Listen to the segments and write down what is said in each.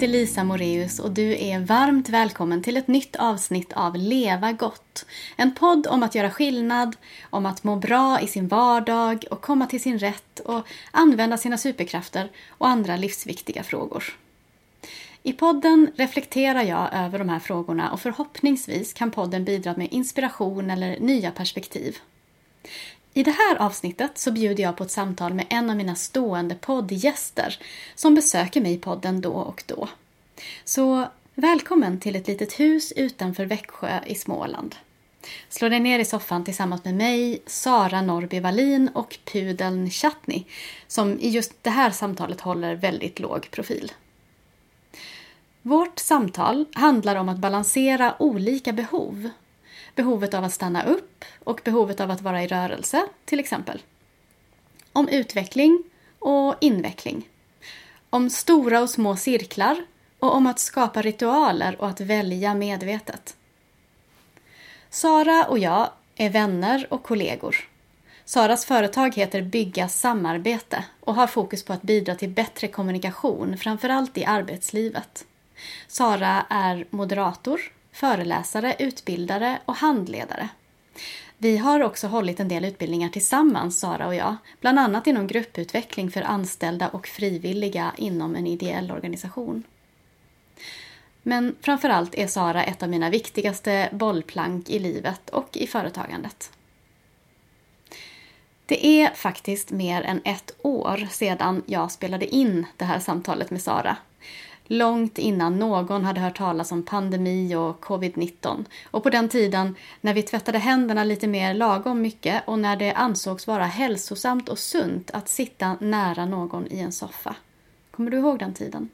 heter Lisa Moreus och du är varmt välkommen till ett nytt avsnitt av Leva gott. En podd om att göra skillnad, om att må bra i sin vardag och komma till sin rätt och använda sina superkrafter och andra livsviktiga frågor. I podden reflekterar jag över de här frågorna och förhoppningsvis kan podden bidra med inspiration eller nya perspektiv. I det här avsnittet så bjuder jag på ett samtal med en av mina stående poddgäster som besöker mig i podden då och då. Så välkommen till ett litet hus utanför Växjö i Småland. Slå dig ner i soffan tillsammans med mig, Sara Norby Wallin och pudeln Chatni som i just det här samtalet håller väldigt låg profil. Vårt samtal handlar om att balansera olika behov behovet av att stanna upp och behovet av att vara i rörelse, till exempel. Om utveckling och inveckling. Om stora och små cirklar och om att skapa ritualer och att välja medvetet. Sara och jag är vänner och kollegor. Saras företag heter Bygga samarbete och har fokus på att bidra till bättre kommunikation, framförallt i arbetslivet. Sara är moderator föreläsare, utbildare och handledare. Vi har också hållit en del utbildningar tillsammans, Sara och jag, bland annat inom grupputveckling för anställda och frivilliga inom en ideell organisation. Men framförallt är Sara ett av mina viktigaste bollplank i livet och i företagandet. Det är faktiskt mer än ett år sedan jag spelade in det här samtalet med Sara långt innan någon hade hört talas om pandemi och covid-19. Och på den tiden när vi tvättade händerna lite mer lagom mycket och när det ansågs vara hälsosamt och sunt att sitta nära någon i en soffa. Kommer du ihåg den tiden?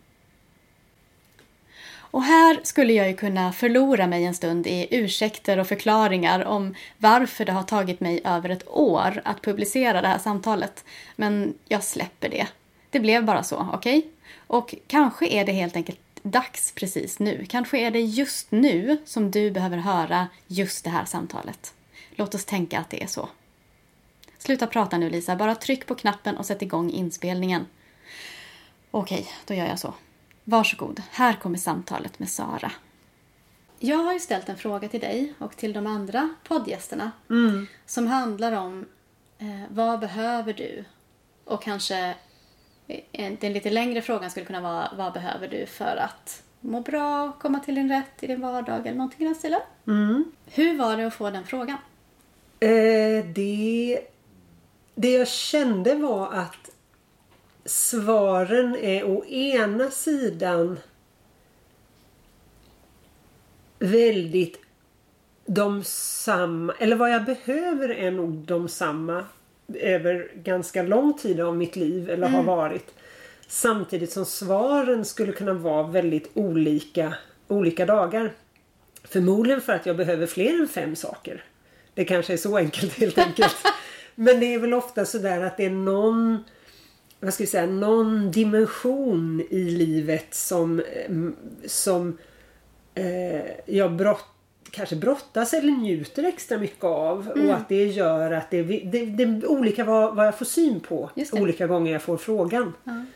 Och här skulle jag ju kunna förlora mig en stund i ursäkter och förklaringar om varför det har tagit mig över ett år att publicera det här samtalet. Men jag släpper det. Det blev bara så, okej? Okay? Och kanske är det helt enkelt dags precis nu. Kanske är det just nu som du behöver höra just det här samtalet. Låt oss tänka att det är så. Sluta prata nu Lisa, bara tryck på knappen och sätt igång inspelningen. Okej, då gör jag så. Varsågod, här kommer samtalet med Sara. Jag har ju ställt en fråga till dig och till de andra poddgästerna mm. som handlar om eh, vad behöver du? Och kanske den lite längre frågan skulle kunna vara vad behöver du för att må bra, komma till din rätt i din vardag eller någonting i den stilen. Mm. Hur var det att få den frågan? Eh, det, det jag kände var att svaren är å ena sidan väldigt de samma, eller vad jag behöver är nog de samma över ganska lång tid av mitt liv eller mm. har varit. Samtidigt som svaren skulle kunna vara väldigt olika olika dagar. Förmodligen för att jag behöver fler än fem saker. Det kanske är så enkelt helt enkelt. Men det är väl ofta sådär att det är någon vad ska jag säga, någon dimension i livet som, som eh, jag brott kanske brottas eller njuter extra mycket av. Mm. Och att det gör att det, det, det är olika vad, vad jag får syn på. Olika gånger jag får frågan. Mm.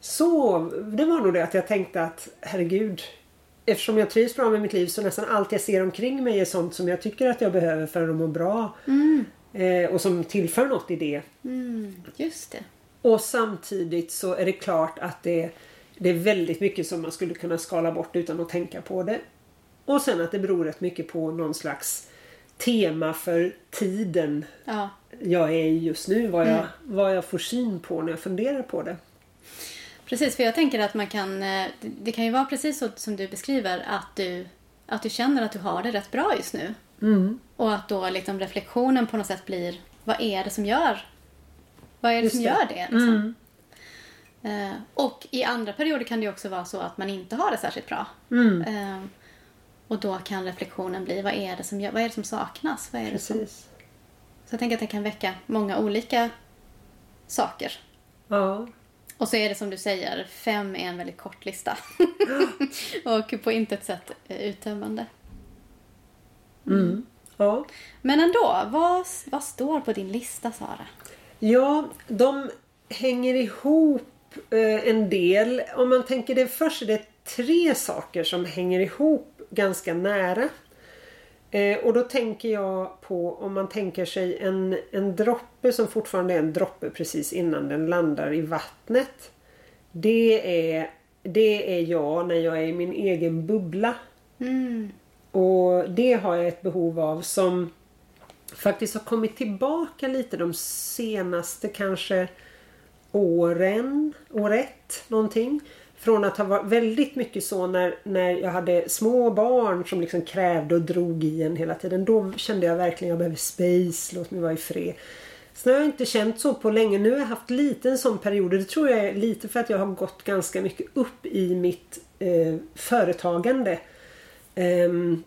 Så det var nog det att jag tänkte att herregud. Eftersom jag trivs bra med mitt liv så nästan allt jag ser omkring mig är sånt som jag tycker att jag behöver för att må bra. Mm. Eh, och som tillför något i det. Mm, just det. Och samtidigt så är det klart att det, det är väldigt mycket som man skulle kunna skala bort utan att tänka på det. Och sen att det beror rätt mycket på någon slags tema för tiden ja. jag är i just nu. Vad jag, mm. vad jag får syn på när jag funderar på det. Precis, för jag tänker att man kan... Eh, det kan ju vara precis så som du beskriver att du, att du känner att du har det rätt bra just nu. Mm. Och att då liksom reflektionen på något sätt blir vad är det som gör vad är det just som det. gör det? Liksom? Mm. Eh, och i andra perioder kan det också vara så att man inte har det särskilt bra. Mm. Eh, och då kan reflektionen bli, vad är det som, vad är det som saknas? Vad är det som... Så jag tänker att det kan väcka många olika saker. Ja. Och så är det som du säger, fem är en väldigt kort lista. och på intet sätt uttömmande. Mm. Ja. Men ändå, vad, vad står på din lista Sara? Ja, de hänger ihop eh, en del. Om man tänker det först, det tre saker som hänger ihop ganska nära. Eh, och då tänker jag på om man tänker sig en, en droppe som fortfarande är en droppe precis innan den landar i vattnet. Det är, det är jag när jag är i min egen bubbla. Mm. Och det har jag ett behov av som faktiskt har kommit tillbaka lite de senaste kanske åren, året någonting. Från att ha varit väldigt mycket så när, när jag hade små barn som liksom krävde och drog i en hela tiden. Då kände jag verkligen att jag behöver space, låt mig vara i fred. Sen har jag inte känt så på länge. Nu har jag haft lite en sån period och det tror jag är lite för att jag har gått ganska mycket upp i mitt eh, företagande. Um,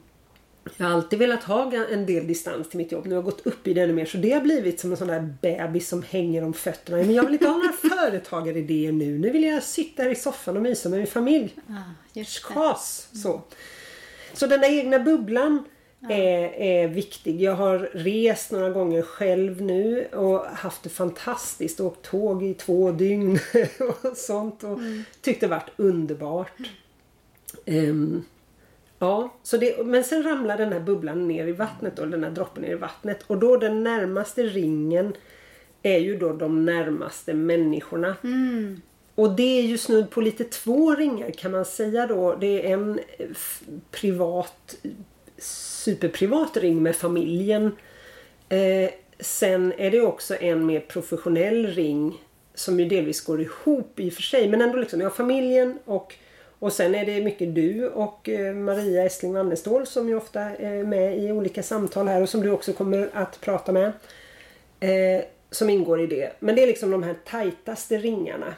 jag har alltid velat ha en del distans till mitt jobb. Nu har jag gått upp i det ännu mer. Så det har blivit som en sån där bebis som hänger om fötterna. Men jag vill inte ha några företagaridéer nu. Nu vill jag sitta här i soffan och mysa med min familj. Ah, Skas! Så. så den där egna bubblan ja. är, är viktig. Jag har rest några gånger själv nu och haft det fantastiskt. Åkt tåg i två dygn och sånt. Och mm. tyckte det varit underbart. Um, Ja, så det, men sen ramlar den här bubblan ner i vattnet då, den här droppen ner i vattnet. Och då den närmaste ringen är ju då de närmaste människorna. Mm. Och det är ju snudd på lite två ringar kan man säga då. Det är en privat, superprivat ring med familjen. Eh, sen är det också en mer professionell ring som ju delvis går ihop i och för sig. Men ändå liksom, jag har familjen och och sen är det mycket du och eh, Maria Estling Wannestål som ju ofta är med i olika samtal här och som du också kommer att prata med. Eh, som ingår i det. Men det är liksom de här tajtaste ringarna.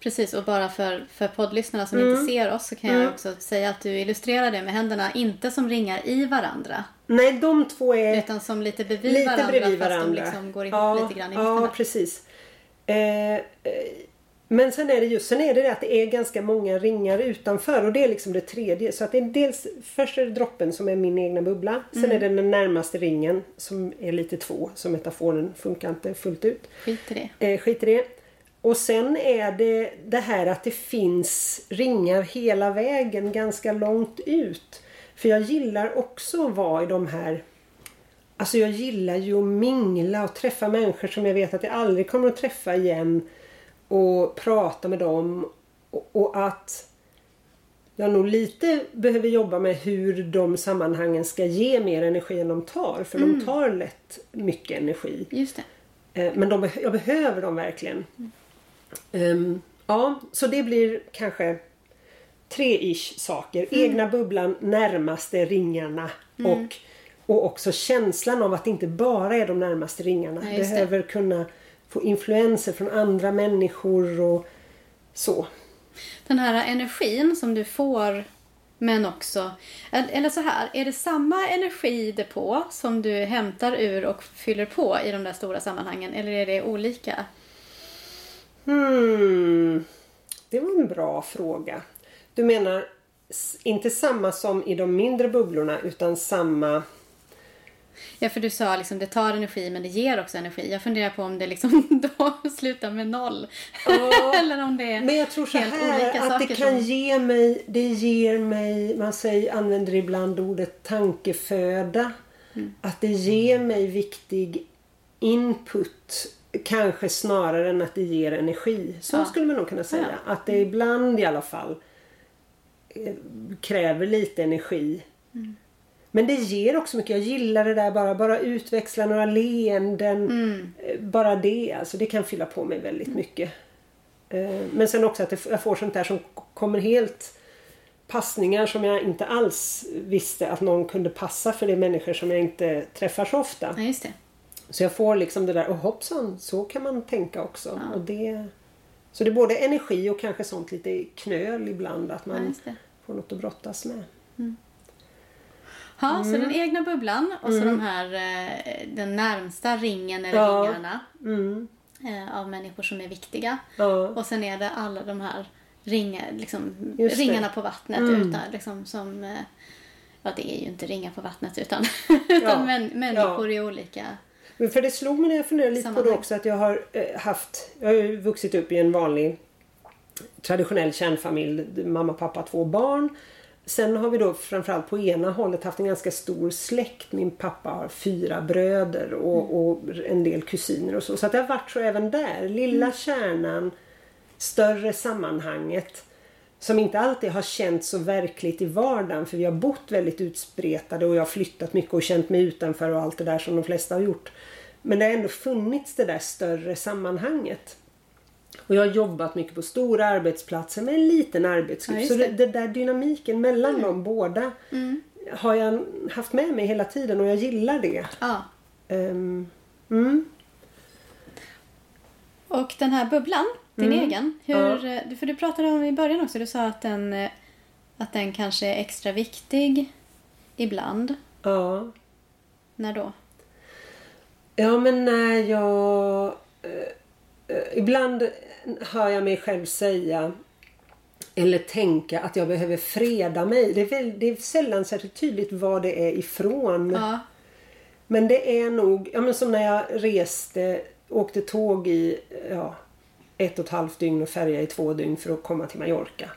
Precis och bara för, för poddlyssnarna som mm. inte ser oss så kan mm. jag också säga att du illustrerar det med händerna inte som ringar i varandra. Nej de två är Utan som lite bredvid lite varandra bredvid fast varandra. de liksom går ihop ja, lite grann i mitten. Ja precis. Eh, eh men sen är det just sen är det, det att det är ganska många ringar utanför och det är liksom det tredje. Så att det är dels först är det droppen som är min egna bubbla. Sen mm. är det den närmaste ringen som är lite två. Så metaforen funkar inte fullt ut. Skit i det. Eh, skit i det. Och sen är det det här att det finns ringar hela vägen ganska långt ut. För jag gillar också att vara i de här Alltså jag gillar ju att mingla och träffa människor som jag vet att jag aldrig kommer att träffa igen och prata med dem och, och att jag nog lite behöver jobba med hur de sammanhangen ska ge mer energi än de tar. För mm. de tar lätt mycket energi. Just det. Eh, men de, jag behöver dem verkligen. Mm. Um, ja, så det blir kanske tre-ish saker. Mm. Egna bubblan, närmaste ringarna mm. och, och också känslan av att det inte bara är de närmaste ringarna. Ja, behöver kunna få influenser från andra människor och så. Den här energin som du får men också, eller så här, är det samma energidepå som du hämtar ur och fyller på i de där stora sammanhangen eller är det olika? Hmm, det var en bra fråga. Du menar inte samma som i de mindre bubblorna utan samma Ja, för du sa liksom det tar energi men det ger också energi. Jag funderar på om det liksom då slutar med noll. Ja, Eller om det är Men jag tror så helt här olika att det kan som... ge mig, det ger mig, man säger, använder ibland ordet tankeföda. Mm. Att det ger mig viktig input kanske snarare än att det ger energi. Så ja. skulle man nog kunna säga. Ja. Att det ibland i alla fall eh, kräver lite energi. Mm. Men det ger också mycket. Jag gillar det där bara, bara utväxla några leenden. Mm. Eh, bara det, alltså det kan fylla på mig väldigt mycket. Eh, men sen också att jag får sånt där som kommer helt passningar som jag inte alls visste att någon kunde passa för det är människor som jag inte träffar så ofta. Ja, just det. Så jag får liksom det där, och hoppsan, så kan man tänka också. Ja. Och det, så det är både energi och kanske sånt lite knöl ibland att man ja, får något att brottas med. Mm. Ja, mm. så den egna bubblan och så mm. de här, eh, den närmsta ringen eller ja. ringarna mm. Eh, av människor som är viktiga. Ja. Och sen är det alla de här ringar, liksom, ringarna på vattnet mm. utan, liksom, som eh, Ja, det är ju inte ringar på vattnet utan, utan män, människor i olika Men För det slog mig när jag funderade lite på det också att jag har haft Jag har ju vuxit upp i en vanlig traditionell kärnfamilj, mamma, pappa, två barn. Sen har vi då framförallt på ena hållet haft en ganska stor släkt. Min pappa har fyra bröder och, och en del kusiner och så. Så det har varit så även där. Lilla kärnan, större sammanhanget. Som inte alltid har känts så verkligt i vardagen för vi har bott väldigt utspretade och jag har flyttat mycket och känt mig utanför och allt det där som de flesta har gjort. Men det har ändå funnits det där större sammanhanget. Och jag har jobbat mycket på stora arbetsplatser med en liten arbetsgrupp. Ja, så det, det. där dynamiken mellan Mm. dem båda har jag haft med mig hela tiden och jag gillar det. Ja. Ehm, mm. Och den här bubblan, din Mm. egen. Hur, eh, För du pratade om i början också, du sa att den, eh, att den kanske är extra viktig ibland. Ja. När då? Ja men när jag... eh, ibland hör jag mig själv säga eller tänka att jag behöver freda mig. Det är, väl, det är sällan särskilt tydligt vad det är ifrån. Ja. Men det är nog, ja men som när jag reste, åkte tåg i ja, ett och ett halvt dygn och färja i två dygn för att komma till Mallorca.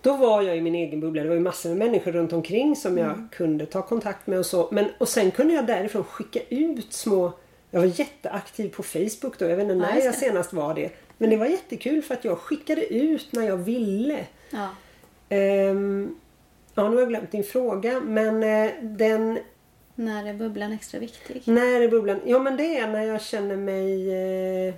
Då var jag i min egen bubbla. Det var ju massor med människor runt omkring som jag kunde ta kontakt med och så. Men, och sen kunde jag därifrån skicka ut små... Jag var jätteaktiv på Facebook då. Jag vet inte när jag senast var det. Men det var jättekul för att jag skickade ut när jag ville. Ja. Ehm, ja, nu har jag glömt din fråga. Men eh, den När är bubblan extra viktig? när är bubblan? Ja men det är när jag känner mig... Eh,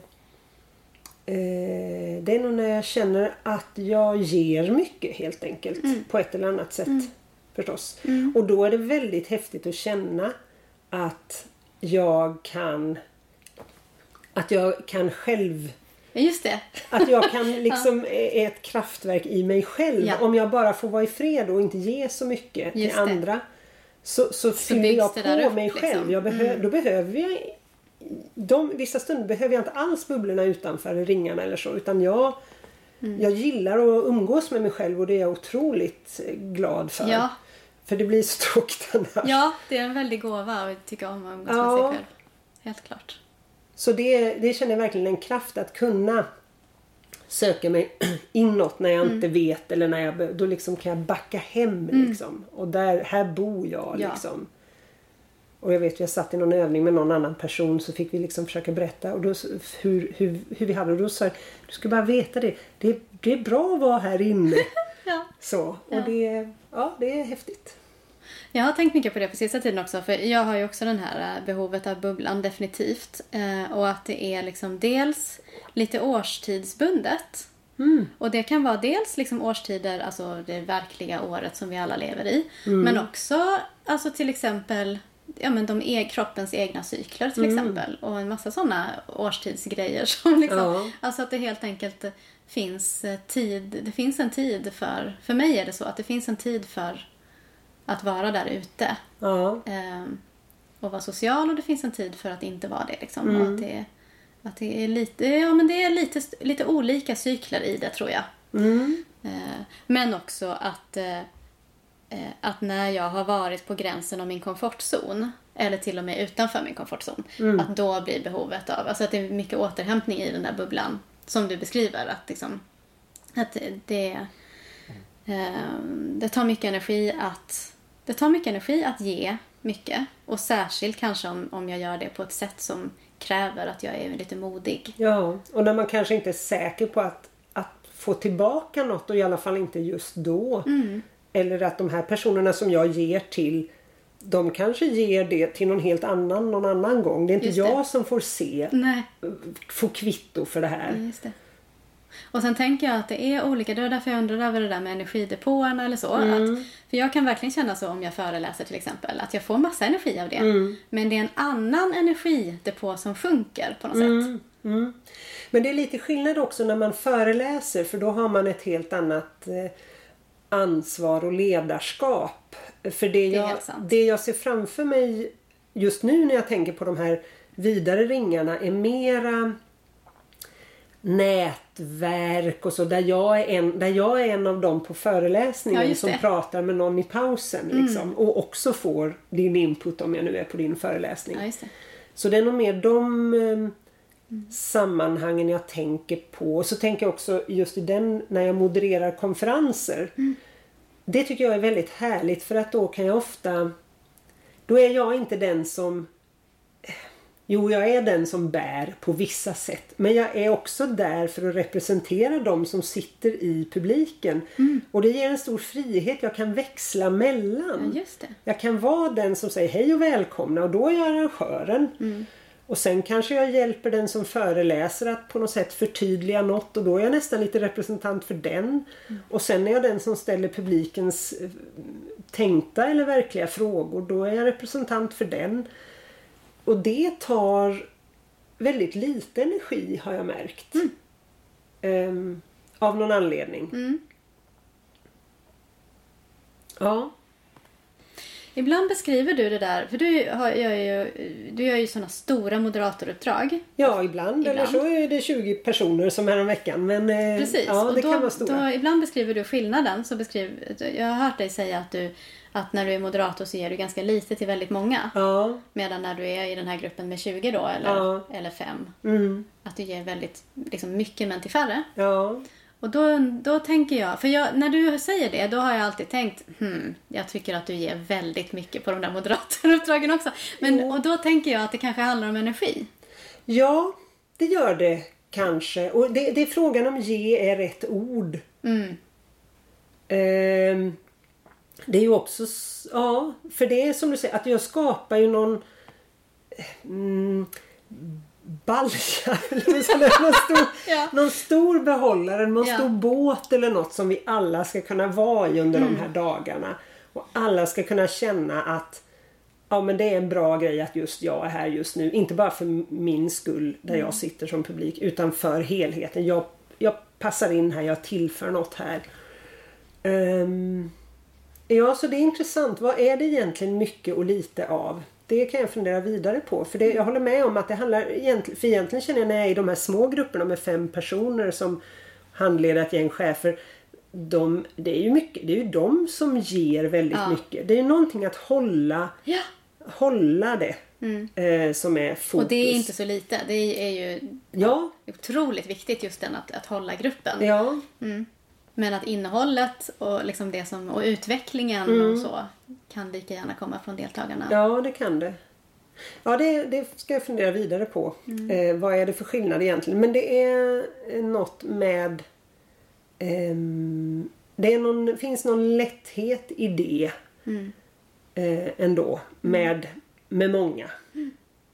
eh, det är nog när jag känner att jag ger mycket helt enkelt. På ett eller annat sätt. Förstås. Och då är det väldigt häftigt att känna att jag kan... Att jag kan själv... Ja, just det. Att jag kan liksom är ett kraftverk i mig själv. Ja. Om jag bara får vara i fred och inte ge så mycket Just till det. andra. Så, så, fyller byggs jag på upp, mig liksom. själv. Jag behö, Då behöver jag... De, vissa stunder behöver jag inte alls bubblorna utanför ringarna eller så. Utan jag, Mm. jag gillar att umgås med mig själv och det är jag otroligt glad för. Ja. För det blir så tråkigt annars. Ja, det är en väldig gåva att tycka om att umgås med Ja. sig själv. Helt klart. Så det, det känner jag verkligen en kraft att kunna söka mig inåt när jag inte vet eller när jag då liksom kan jag backa hem liksom. Och där, här bor jag Ja. liksom. Och jag vet, jag satt i någon övning med någon annan person så fick vi liksom försöka berätta och då, hur, hur, hur vi hade och då sa jag, du ska bara veta det. Det, det är bra att vara här inne. Ja. Så, och Ja. det, ja, det är häftigt. Jag har tänkt mycket på det på sista tiden också. För jag har ju också den här eh, behovet av bubblan definitivt. Eh, och att det är liksom dels lite årstidsbundet. Och det kan vara dels liksom årstider, alltså det verkliga året som vi alla lever i. Men också alltså till exempel ja, men de e- kroppens egna cykler till exempel. Och en massa sådana årstidsgrejer. Som liksom, Ja. Alltså att det helt enkelt finns eh, tid. Det finns en tid för, för mig är det så att det finns en tid för att vara där ute. Ja, ehm, och vara social och det finns en tid för att inte vara det. Liksom. Och att det, att det är, lite, ja, men det är lite, lite olika cykler i det tror jag. Eh, men också att, eh, eh, att när jag har varit på gränsen av min komfortzon eller till och med utanför min komfortzon, att då blir behovet av, alltså att det är mycket återhämtning i den där bubblan som du beskriver. Att, liksom, att det, eh, det tar mycket energi att det tar mycket energi att ge mycket och särskilt kanske om, om jag gör det på ett sätt som kräver att jag är lite modig. Ja, och när man kanske inte är säker på att, att få tillbaka något och i alla fall inte just då. Mm. Eller att de här personerna som jag ger till de kanske ger det till någon helt annan någon annan gång. Det är inte jag som får se, Nej. få kvitto för det här. Det. Och sen tänker jag att det är olika. Det var därför jag undrar över det där med energidepåerna eller så. Mm. Att, för jag kan verkligen känna så om jag föreläser till exempel. Att jag får massa energi av det. Mm. Men det är en annan energidepå som sjunker på något sätt. Mm. Men det är lite skillnad också när man föreläser för då har man ett helt annat eh, ansvar och ledarskap. För det jag, det jag ser framför mig just nu när jag tänker på de här vidare ringarna är mera nätverk och så där jag är en, där jag är en av dem på Ja, föreläsningen just som pratar med någon i pausen liksom, och också får din input om jag nu är på din föreläsning. Ja, det. Så det är nog mer de eh, sammanhangen jag tänker på. Och så tänker jag också just i den när jag modererar konferenser. Det tycker jag är väldigt härligt för att då kan jag ofta Då är jag inte den som Jo, jag är den som bär på vissa sätt. Men jag är också där för att representera de som sitter i publiken. Och det ger en stor frihet. Jag kan växla mellan. Ja. Jag kan vara den som säger hej och välkomna och då är jag arrangören. Och sen kanske jag hjälper den som föreläser att på något sätt förtydliga något och då är jag nästan lite representant för den. Och sen är jag den som ställer publikens eh, tänkta eller verkliga frågor. Då är jag representant för den. Och det tar väldigt lite energi har jag märkt. Ehm, av någon anledning. Ja. Ibland beskriver du det där, för du har, gör ju, du gör ju sådana stora moderatoruppdrag. Ja, ibland, Eller Ibland. så är det 20 personer som är en veckan. Men eh, Precis. ja, och det då, kan vara stora. Då, ibland beskriver du skillnaden. Så beskriv, jag har hört dig säga att, du, att när du är moderator så ger du ganska lite till väldigt många. Ja, Medan när du är i den här gruppen med 20 då, eller, Ja. eller 5, mm, att du ger väldigt liksom, mycket men till färre. ja. Och då, då tänker jag, för jag, när du säger det, då har jag alltid tänkt, hmm, jag tycker att du ger väldigt mycket på de där moderatoruppdragen också. Men, Jo. och då tänker jag att det kanske handlar om energi. ja, det gör det kanske. Och det, det är frågan om ge är rätt ord. Mm. Ehm, det är ju också, ja, för det är som du säger att jag skapar ju någon mm, balja eller någon, stor, Ja. någon stor behållare, någon Ja. stor båt eller något som vi alla ska kunna vara i under de här dagarna. Och alla ska kunna känna att ja men det är en bra grej att just jag är här just nu. Inte bara för min skull där jag sitter som publik utan för helheten. Jag, jag passar in här, jag tillför något här. Ehm, ja, så det är intressant. Vad är det egentligen mycket och lite av? Det kan jag fundera vidare på. För det, jag håller med om att det handlar för egentligen känner jag när jag är i de här små grupperna med fem personer som handleder ett gäng chefer. De, det är ju mycket, det är ju de som ger väldigt Ja. mycket. Det är ju någonting att hålla, Ja. hålla det eh, som är fokus. Och det är inte så lite. Det är ju Ja, otroligt viktigt just den att, att hålla gruppen. ja, Men att innehållet och, liksom det som, och utvecklingen och så kan lika gärna komma från deltagarna. Ja, det kan det. Ja, det, det ska jag fundera vidare på. Eh, vad är det för skillnad egentligen? Men det är eh, något med... ehm, det någon, finns någon lätthet i det eh, ändå med, med många.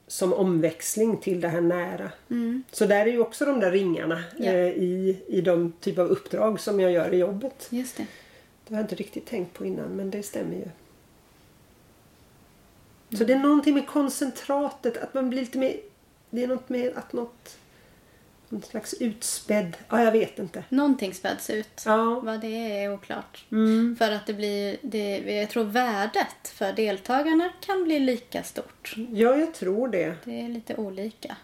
Som omväxling till det här nära. Så där är ju också de där ringarna Ja. eh, i, i de typ av uppdrag som jag gör i jobbet. Just det. Det har jag inte riktigt tänkt på innan men det stämmer ju. Så det är någonting med koncentratet, att man blir lite mer... Det är något med att något... Någon slags utspädd... Ja, jag vet inte. Någonting späds ut. Ja. Vad det är är oklart. Mm. För att det blir, det, jag tror värdet för deltagarna kan bli lika stort. Ja, jag tror det. Det är lite olika.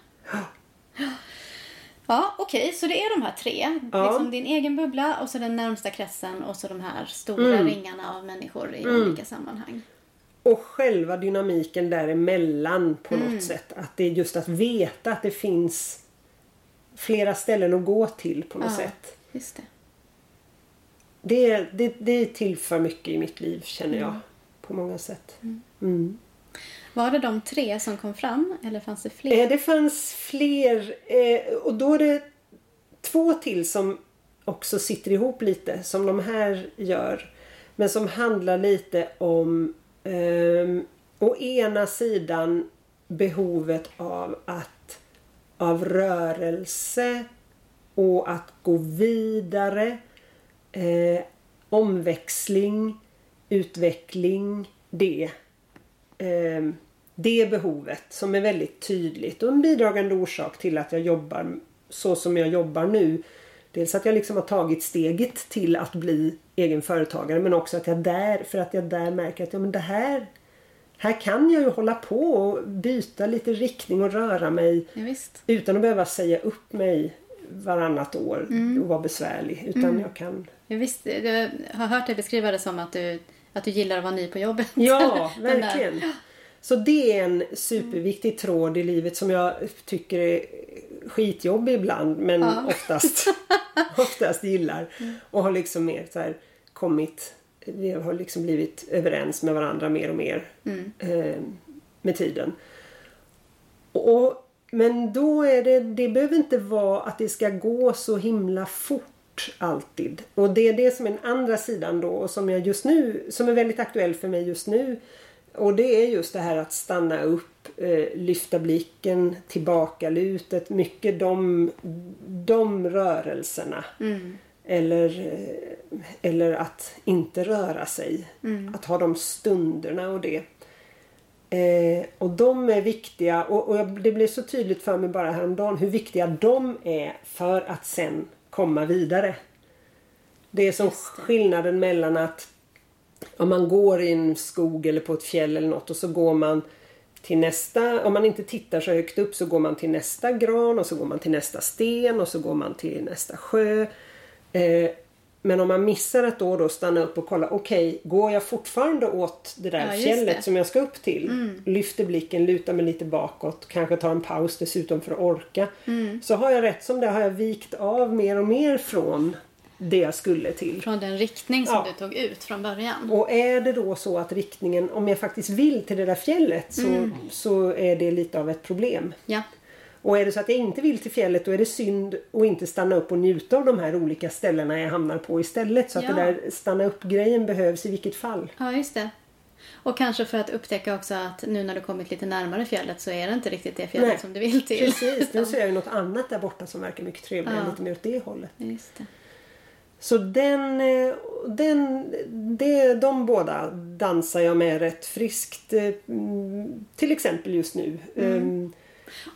Ja, okej, så det är de här tre. Ja. Liksom din egen bubbla och så den närmsta kretsen och så de här stora Mm. ringarna av människor i olika sammanhang. Och själva dynamiken däremellan på Mm. något sätt. Att det är just att veta att det finns flera ställen att gå till på något Ja. sätt. Just det. Det, det, det tillför mycket i mitt liv känner jag. På många sätt. Mm. Var det de tre som kom fram eller fanns det fler? Eh, det fanns fler eh, och då är det två till som också sitter ihop lite som de här gör. Men som handlar lite om ehm, å ena sidan behovet av att av rörelse och att gå vidare. Eh, omväxling, utveckling, det. Eh, det behovet som är väldigt tydligt och en bidragande orsak till att jag jobbar så som jag jobbar nu. Dels att jag liksom har tagit steget till att bli egen företagare men också att jag där, för att jag där märker att ja, men det här här kan jag ju hålla på och byta lite riktning och röra mig Ja, utan att behöva säga upp mig varannat år och vara besvärlig. Utan jag kan... Ja, visst. Jag har hört dig beskriva det som att du, att du gillar att vara ny på jobbet. Ja, verkligen. Så det är en superviktig tråd i livet som jag tycker är skitjobbig ibland men Ja. oftast, oftast gillar. Och har liksom mer så här kommit, vi har liksom blivit överens med varandra mer och mer eh, med tiden. Och, men då är det, det behöver inte vara att det ska gå så himla fort alltid. Och det är det som är den andra sidan då och som jag just nu, som är väldigt aktuell för mig just nu. Och det är just det här att stanna upp, eh, lyfta blicken, tillbakalutet, mycket de, de rörelserna. Eller, eh, eller att inte röra sig. Att ha de stunderna och det. Eh, och de är viktiga och, och det blev så tydligt för mig bara häromdagen hur viktiga de är för att sen komma vidare. Det är som skillnaden mellan att om man går i en skog eller på ett fjäll eller något och så går man till nästa, om man inte tittar så högt upp så går man till nästa gran och så går man till nästa sten och så går man till nästa sjö. Eh, men om man missar då och då stanna upp och kolla, okej, går jag fortfarande åt det där Ja, fjället det. som jag ska upp till? Lyfter blicken, lutar mig lite bakåt, kanske tar en paus dessutom för att orka. Så har jag rätt som det har jag vikt av mer och mer från det jag skulle till. Från den riktning som Ja. du tog ut från början. Och är det då så att riktningen, om jag faktiskt vill till det där fjället så, så är det lite av ett problem. Ja. Och är det så att jag inte vill till fjället då är det synd att inte stanna upp och njuta av de här olika ställena jag hamnar på istället. Så att Ja. det där stanna upp-grejen behövs i vilket fall. ja, just det. Och kanske för att upptäcka också att nu när du kommit lite närmare fjället så är det inte riktigt det fjället Nej. som du vill till. Precis, nu ser jag ju något annat där borta som verkar mycket trevligare, Ja. lite mer åt det hållet. Just det. Så den, eh, den, det, de båda dansar jag med rätt friskt. eh, mm, Till exempel just nu. Ehm,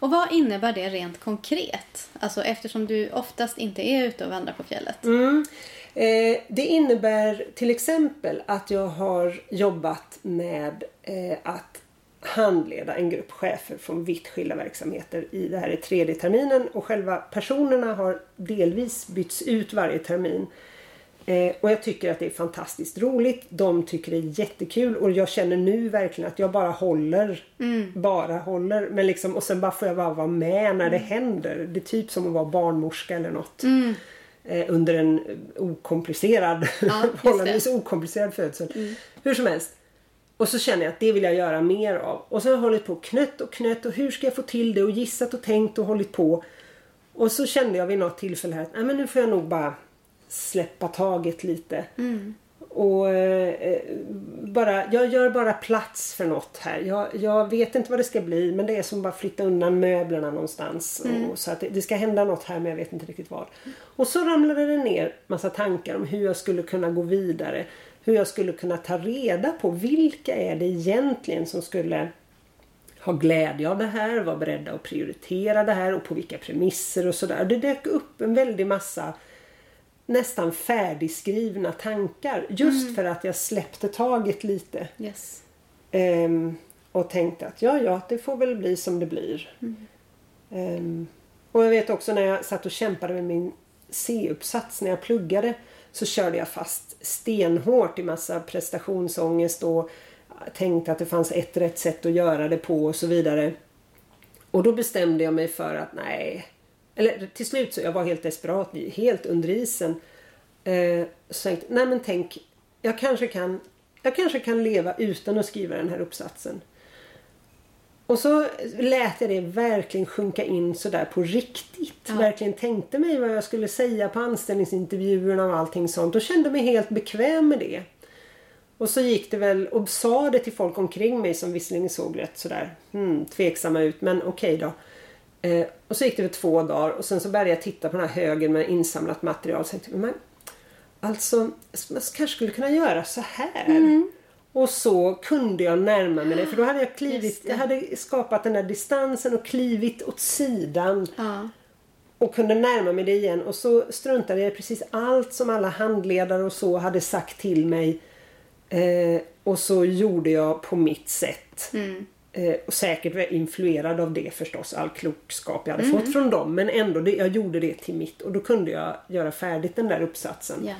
och vad innebär det rent konkret? Alltså eftersom du oftast inte är ute och vandrar på fjället. Mm. Eh, det innebär till exempel att jag har jobbat med eh, att handleda en grupp chefer från vitt skilda verksamheter i det här är tredje terminen och själva personerna har delvis bytts ut varje termin. Eh, och jag tycker att det är fantastiskt roligt. De tycker det är jättekul och jag känner nu verkligen att jag bara håller. Bara håller. Men liksom, och sen bara får jag bara vara med när det händer. Det är typ som att vara barnmorska eller något. Eh, under en okomplicerad, Ja, förhållandevis okomplicerad födsel. Hur som helst. Och så känner jag att det vill jag göra mer av. Och så har jag hållit på knött och knött och hur ska jag få till det och gissat och tänkt och hållit på. Och så kände jag vid något tillfälle här att Nej, men nu får jag nog bara släppa taget lite. Och eh, bara, jag gör bara plats för något här. Jag, jag vet inte vad det ska bli men det är som bara flytta undan möblerna någonstans. Och, så att det, det ska hända något här men jag vet inte riktigt vad. Och så ramlade det ner massa tankar om hur jag skulle kunna gå vidare. Hur jag skulle kunna ta reda på vilka är det egentligen som skulle ha glädje av det här, vara beredda att prioritera det här och på vilka premisser och sådär. Det dök upp en väldig massa nästan färdigskrivna tankar just för att jag släppte taget lite. Yes. Ehm, och tänkte att ja, ja, det får väl bli som det blir. Ehm, och jag vet också när jag satt och kämpade med min C-uppsats när jag pluggade så körde jag fast stenhårt i massa prestationsångest och tänkte att det fanns ett rätt sätt att göra det på och så vidare. Och då bestämde jag mig för att nej. Eller till slut så jag var helt desperat, helt under isen. Eh, så tänkte nej men tänk, jag kanske kan jag kanske kan leva utan att skriva den här uppsatsen. Och så lät jag det verkligen sjunka in sådär på riktigt. Ja. Verkligen tänkte mig vad jag skulle säga på anställningsintervjuerna och allting sånt. Och kände mig helt bekväm med det. Och så gick det väl och sa det till folk omkring mig som visserligen såg rätt sådär hmm, tveksamma ut. Men okej då. Eh, och så gick det väl två dagar och sen så började jag titta på den här högen med insamlat material. Så tänkte jag, men alltså man kanske skulle kunna göra så här. Och så kunde jag närma mig det för då hade jag klivit, jag hade skapat den där distansen och klivit åt sidan Ja. och kunde närma mig det igen och så struntade jag i precis allt som alla handledare och så hade sagt till mig. Eh, och så gjorde jag på mitt sätt. Eh, och säkert var influerad av det förstås, all klokskap jag hade fått från dem. Men ändå, det, jag gjorde det till mitt och då kunde jag göra färdigt den där uppsatsen. ja.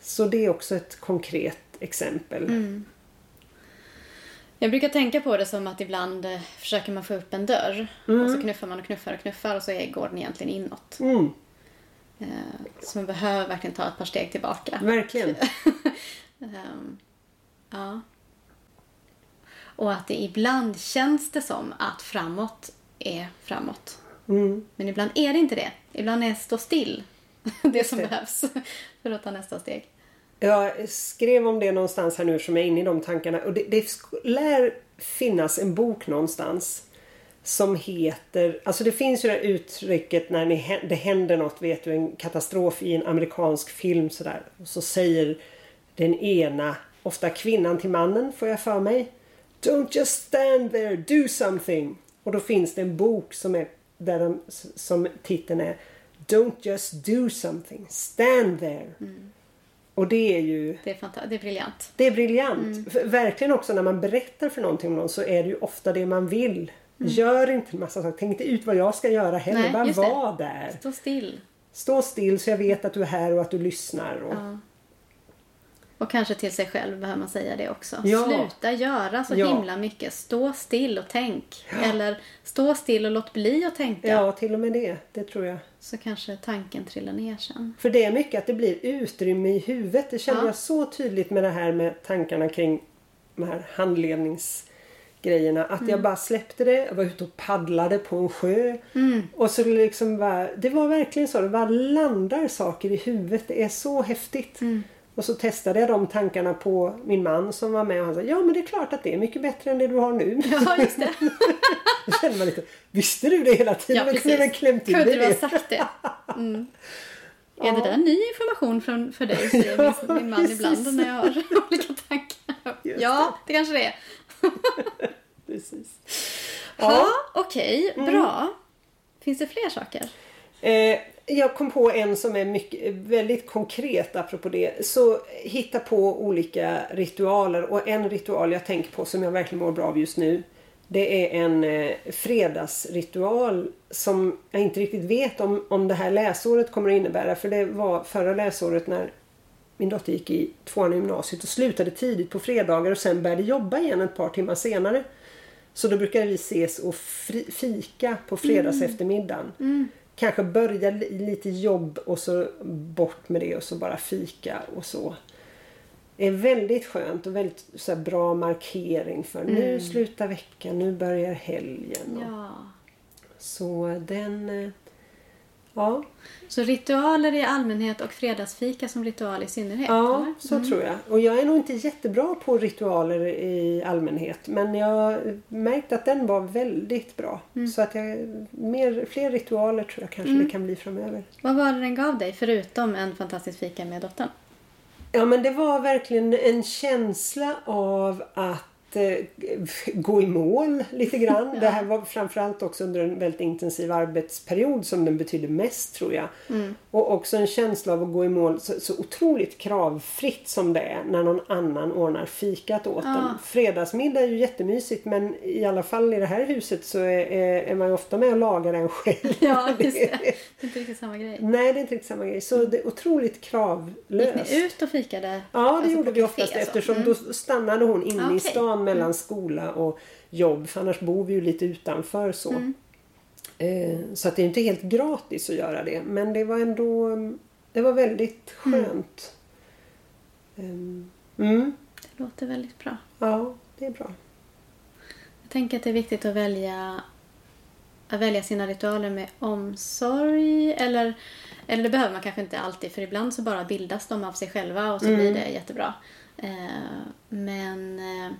Så det är också ett konkret exempel. Jag brukar tänka på det som att ibland eh, försöker man få upp en dörr och så knuffar man och knuffar och knuffar och så är, går den egentligen inåt. Mm, Eh, så man behöver verkligen ta ett par steg tillbaka. verkligen. Ehm, ja. Och att det ibland känns det som att framåt är framåt. Mm. Men ibland är det inte det. Ibland är stå still det som det. behövs för att ta nästa steg. Jag skrev om det någonstans här nu som jag är inne i de tankarna. Och det, det lär finnas en bok någonstans som heter, alltså det finns ju det här uttrycket när ni, det händer något, vet du, en katastrof i en amerikansk film sådär. Och så säger den ena, ofta kvinnan till mannen får jag för mig. Don't just stand there, do something. Och då finns det en bok som är där de, som titeln är Don't just do something, stand there. Och det är ju Det är, fanta- det är briljant. det är briljant. För Verkligen också när man berättar för någonting om någon så är det ju ofta det man vill. Gör inte en massa saker. Tänk inte ut vad jag ska göra heller. Bara var där. Stå still. Stå still så jag vet att du är här och att du lyssnar. Och... Ja. Och kanske till sig själv behöver man säga det också. Ja. Sluta göra så Ja. himla mycket. Stå still och tänk. Eller stå still och låt bli att tänka. Ja, till och med det. Det tror jag. Så kanske tanken trillar ner sen. För det är mycket att det blir utrymme i huvudet. Det känner Ja. jag så tydligt med det här med tankarna kring de här handledningsgrejerna. Att Mm. jag bara släppte det. Jag var ute och paddlade på en sjö. Mm. Och så liksom bara, det var verkligen så. Det bara landar saker i huvudet. Det är så häftigt. Mm. Och så testade jag de tankarna på min man som var med och han sa ja men det är klart att det är mycket bättre än det du har nu. Ja, just det. Jag kände mig lite, visste du det hela tiden? Ja, Då kunde du klämt ur Kunde du ha det. sagt det? Mm. Är det där ny information från, för dig, säger min, min man precis. ibland när jag har olika tankar. Just Ja, det kanske det är. Precis. Ja, okej. Bra. Finns det fler saker? Eh, jag kom på en som är mycket, väldigt konkret apropå det. Så hitta på olika ritualer och en ritual jag tänker på som jag verkligen mår bra av just nu. Det är en eh, fredagsritual som jag inte riktigt vet om, om det här läsåret kommer att innebära. För det var förra läsåret när min dotter gick i tvåan i gymnasiet och slutade tidigt på fredagar och sen började jobba igen ett par timmar senare. Så då brukade vi ses och fri, fika på fredags eftermiddagen. Mm. Mm. Kanske börja li- lite jobb och så bort med det och så bara fika och så. Det är väldigt skönt och väldigt så bra markering för nu slutar veckan, nu börjar helgen. och- Ja. Så den... Ja, Så ritualer i allmänhet och fredagsfika som ritual i synnerhet? Ja, eller? så tror jag. Och jag är nog inte jättebra på ritualer i allmänhet. Men jag märkte att den var väldigt bra. Så att jag, mer, fler ritualer tror jag kanske det kan bli framöver. Vad var det den gav dig förutom en fantastisk fika med dottern? Ja men det var verkligen en känsla av att eh, gå i mål lite grann. Det här var framförallt också under en väldigt intensiv arbetsperiod som den betydde mest tror jag. Och också en känsla av att gå i mål så, så otroligt kravfritt som det är när någon annan ordnar fikat åt en. Fredagsmiddag är ju jättemysigt men i alla fall i det här huset så är, är, man ju ofta med och lagar den själv. Ja, just det. Det är inte riktigt samma grej. Nej det är inte riktigt samma grej. Så det är otroligt Gick kravlöst. ni ut och fikade? Ja, det Alltså gjorde vi oftast eftersom Mm. då stannade hon inne Ah, i stan mellan skola och jobb. För annars bor vi ju lite utanför så. Mm. Eh, så att det är inte helt gratis att göra det. Men det var ändå det var väldigt skönt. Mm. Mm. Det låter väldigt bra. Ja, det är bra. Jag tänker att det är viktigt att välja, att välja sina ritualer med omsorg. Eller, eller det behöver man kanske inte alltid för ibland så bara bildas de av sig själva och så blir det jättebra. Eh, men eh,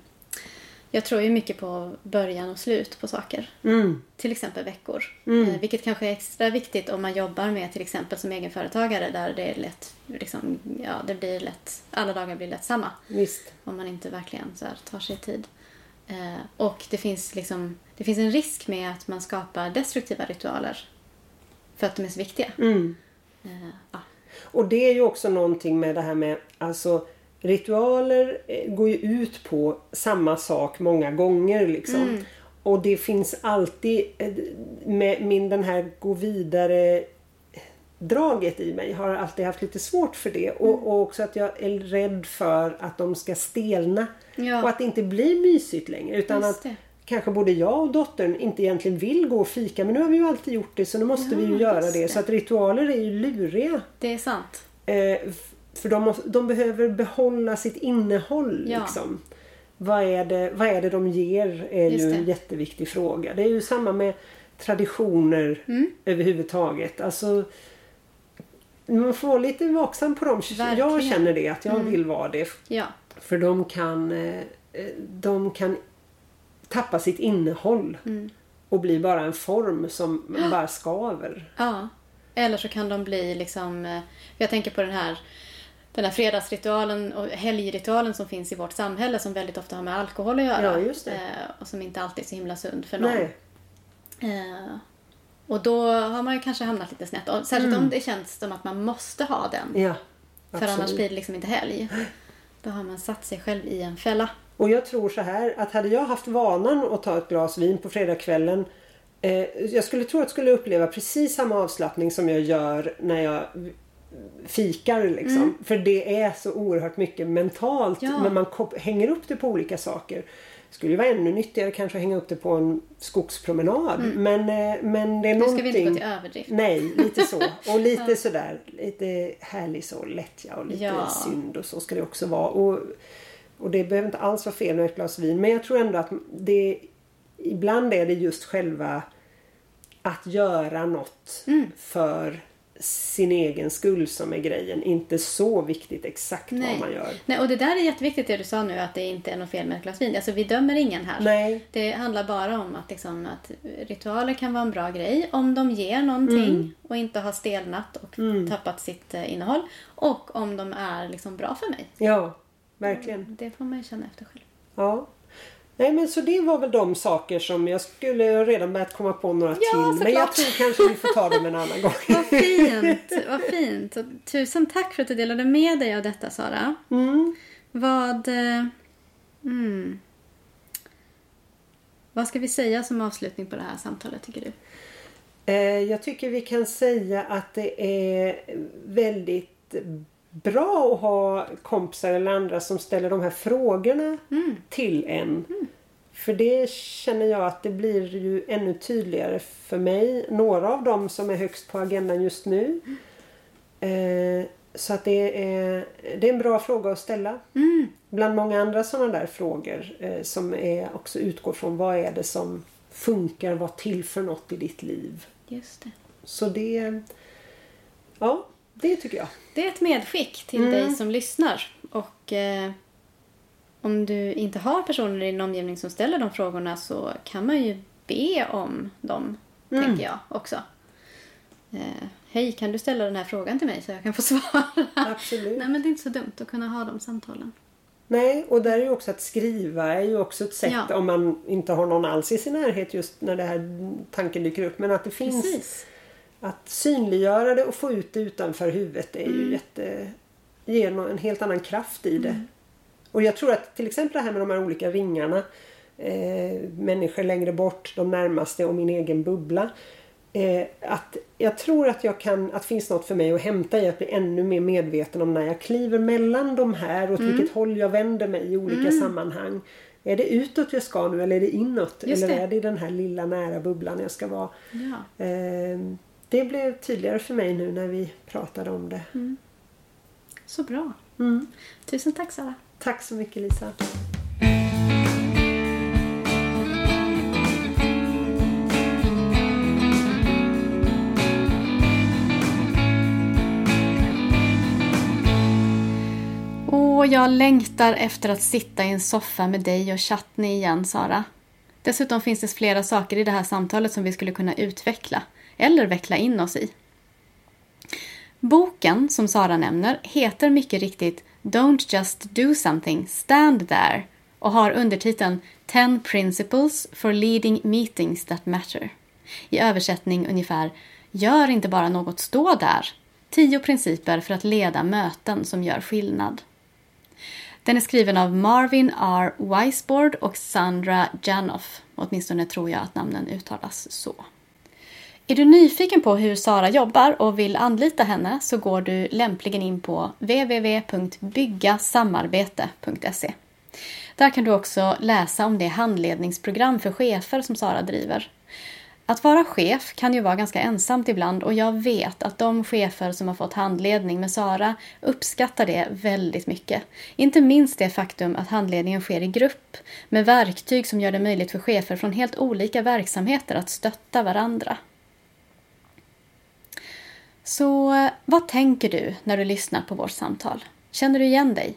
jag tror ju mycket på början och slut på saker. Mm. Till exempel veckor. Eh, vilket kanske är extra viktigt om man jobbar med till exempel som egenföretagare där det är lätt, liksom, ja det blir lätt, alla dagar blir lätt samma. Visst. Om man inte verkligen så här, tar sig tid. Eh, och det finns, liksom, det finns en risk med att man skapar destruktiva ritualer. För att de är så viktiga. Mm. Eh, ja. Och det är ju också någonting med det här med alltså ritualer eh, går ju ut på samma sak många gånger liksom. Och det finns alltid eh, med min den här gå vidare draget i mig. Har alltid haft lite svårt för det. Och, Mm. och också att jag är rädd för att de ska stelna. Ja. Och att det inte blir mysigt längre. Utan att kanske både jag och dottern inte egentligen vill gå och fika. Men nu har vi ju alltid gjort det så nu måste Ja, vi ju göra det. det. Så att ritualer är ju luriga. Det är sant. Eh, för de, måste, de behöver behålla sitt innehåll. Ja. Liksom. Vad, är det, vad är det de ger är Just ju en det. jätteviktig fråga. Det är ju samma med traditioner Mm. överhuvudtaget. Alltså, man får vara lite vaksam på dem. Jag Verkligen. Mm. känner det, att jag vill vara det. Ja. För de kan, eh, de kan tappa sitt innehåll Mm. och bli bara en form som bara skaver. Ja. Eller så kan de bli liksom... eh, Jag tänker på den här, den här fredagsritualen och helgritualen som finns i vårt samhälle som väldigt ofta har med alkohol att göra. Ja. Eh, Och som inte alltid är så himla sund för någon. Eh, Och då har man ju kanske hamnat lite snett. Och särskilt om det känns som att man måste ha den. Mm. Ja, för annars blir det liksom inte helg. Då har man satt sig själv i en fälla. Och jag tror så här att hade jag haft vanan att ta ett glas vin på fredagskvällen eh, Jag skulle tro att jag skulle uppleva precis samma avslappning som jag gör när jag fikar liksom. För det är så oerhört mycket mentalt Ja. men man hänger upp det på olika saker. Skulle ju vara ännu nyttigare kanske att hänga upp det på en skogspromenad. Men, eh, men det är Nu någonting... ska vi inte gå till överdrift. Nej, lite så. Och lite sådär, lite härlig så lättja och lite Ja. synd och så ska det också vara. Och, och det behöver inte alls vara fel med ett glas vin. Men jag tror ändå att det ibland är det just själva att göra något Mm. för sin egen skull som är grejen. Inte så viktigt exakt Nej. vad man gör. Nej, och det där är jätteviktigt det du sa nu att det inte är något fel med ett glas vin. Alltså vi dömer ingen här. Nej, Det handlar bara om att, liksom, att ritualer kan vara en bra grej om de ger någonting Mm. och inte har stelnat och tappat sitt eh, innehåll. Och om de är liksom bra för mig. ja, verkligen. Det får man ju känna efter själv. Ja. Nej men så det var väl de saker som jag skulle redan börjat komma på några Ja, till. Men jag såklart. tror kanske vi får ta dem en annan gång. Vad fint! Vad fint! Och tusen tack för att du delade med dig av detta Sara. Mm. Vad... eh, Mm, vad ska vi säga som avslutning på det här samtalet tycker du? Eh, Jag tycker vi kan säga att det är väldigt bra att ha kompisar eller andra som ställer de här frågorna till en. För det känner jag att det blir ju ännu tydligare för mig. Några av dem som är högst på agendan just nu. Eh, Så att det är, det är en bra fråga att ställa. Bland många andra sådana där frågor eh, som är, också utgår från vad är det som funkar, vad till för något i ditt liv. Just det. Så det... Ja, det tycker jag. Det är ett medskick till dig som lyssnar. Och eh, om du inte har personer i din omgivning som ställer de frågorna så kan man ju be om dem, tänker jag också. Eh, Hej, kan du ställa den här frågan till mig så jag kan få svara? Absolut. Nej, men det är inte så dumt att kunna ha de samtalen. Nej, och där är ju också att skriva är ju också ett sätt Ja. om man inte har någon alls i sin närhet just när det här tanken dyker upp. Men att det finns Precis. Att synliggöra det och få ut det utanför huvudet är Mm. ju jätte... ger en helt annan kraft i det. Och jag tror att till exempel det här med de här olika ringarna eh, människor längre bort, de närmaste och min egen bubbla. Eh, att jag tror att jag kan, att det finns något för mig att hämta i att bli ännu mer medveten om när jag kliver mellan de här och åt Mm. vilket håll jag vänder mig i olika sammanhang. Är det utåt jag ska nu eller är det inåt? Just eller det. är det i den här lilla nära bubblan jag ska vara? Ja. Eh, det blev tydligare för mig nu när vi pratade om det. Så bra. Mm. Tusen tack Sara. Tack så mycket Lisa. Och jag längtar efter att sitta i en soffa med dig och Chatney igen, Sara. Dessutom finns det flera saker i det här samtalet som vi skulle kunna utveckla eller veckla in oss i. Boken som Sara nämner heter mycket riktigt Don't just do something, stand there och har undertiteln 10 principles for leading meetings that matter. I översättning ungefär Gör inte bara något, stå där. 10 principer för att leda möten som gör skillnad. Den är skriven av Marvin R. Weisbord och Sandra Janoff. Åtminstone tror jag att namnen uttalas så. Är du nyfiken på hur Sara jobbar och vill anlita henne så går du lämpligen in på www.byggasamarbete.se. Där kan du också läsa om det handledningsprogram för chefer som Sara driver. Att vara chef kan ju vara ganska ensamt ibland och jag vet att de chefer som har fått handledning med Sara uppskattar det väldigt mycket. Inte minst det faktum att handledningen sker i grupp med verktyg som gör det möjligt för chefer från helt olika verksamheter att stötta varandra. Så vad tänker du när du lyssnar på vårt samtal? Känner du igen dig?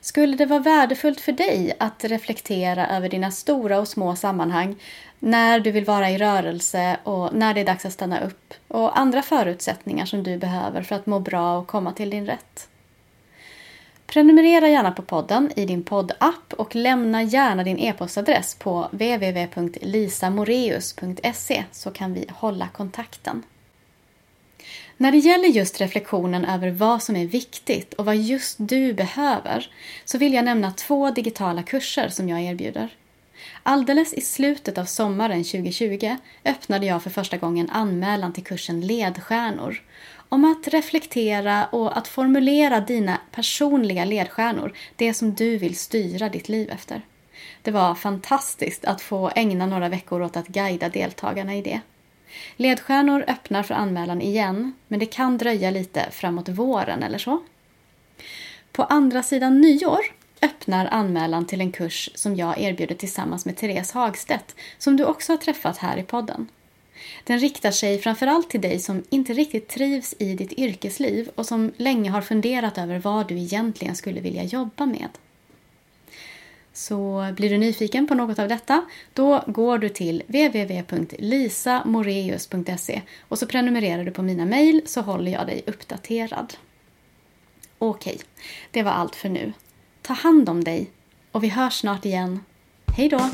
Skulle det vara värdefullt för dig att reflektera över dina stora och små sammanhang när du vill vara i rörelse och när det är dags att stanna upp och andra förutsättningar som du behöver för att må bra och komma till din rätt? Prenumerera gärna på podden i din poddapp och lämna gärna din e-postadress på www.lisamoreus.se så kan vi hålla kontakten. När det gäller just reflektionen över vad som är viktigt och vad just du behöver så vill jag nämna två digitala kurser som jag erbjuder. Alldeles i slutet av sommaren 2020 öppnade jag för första gången anmälan till kursen Ledstjärnor om att reflektera och att formulera dina personliga ledstjärnor, det som du vill styra ditt liv efter. Det var fantastiskt att få ägna några veckor åt att guida deltagarna i det. Ledstjärnor öppnar för anmälan igen, men det kan dröja lite framåt våren eller så. På andra sidan nyår öppnar anmälan till en kurs som jag erbjuder tillsammans med Therese Hagstedt, som du också har träffat här i podden. Den riktar sig framförallt till dig som inte riktigt trivs i ditt yrkesliv och som länge har funderat över vad du egentligen skulle vilja jobba med. Så blir du nyfiken på något av detta, då går du till www.lisamoreus.se och så prenumererar du på mina mejl så håller jag dig uppdaterad. Okej, det var allt för nu. Ta hand om dig och vi hörs snart igen. Hej då!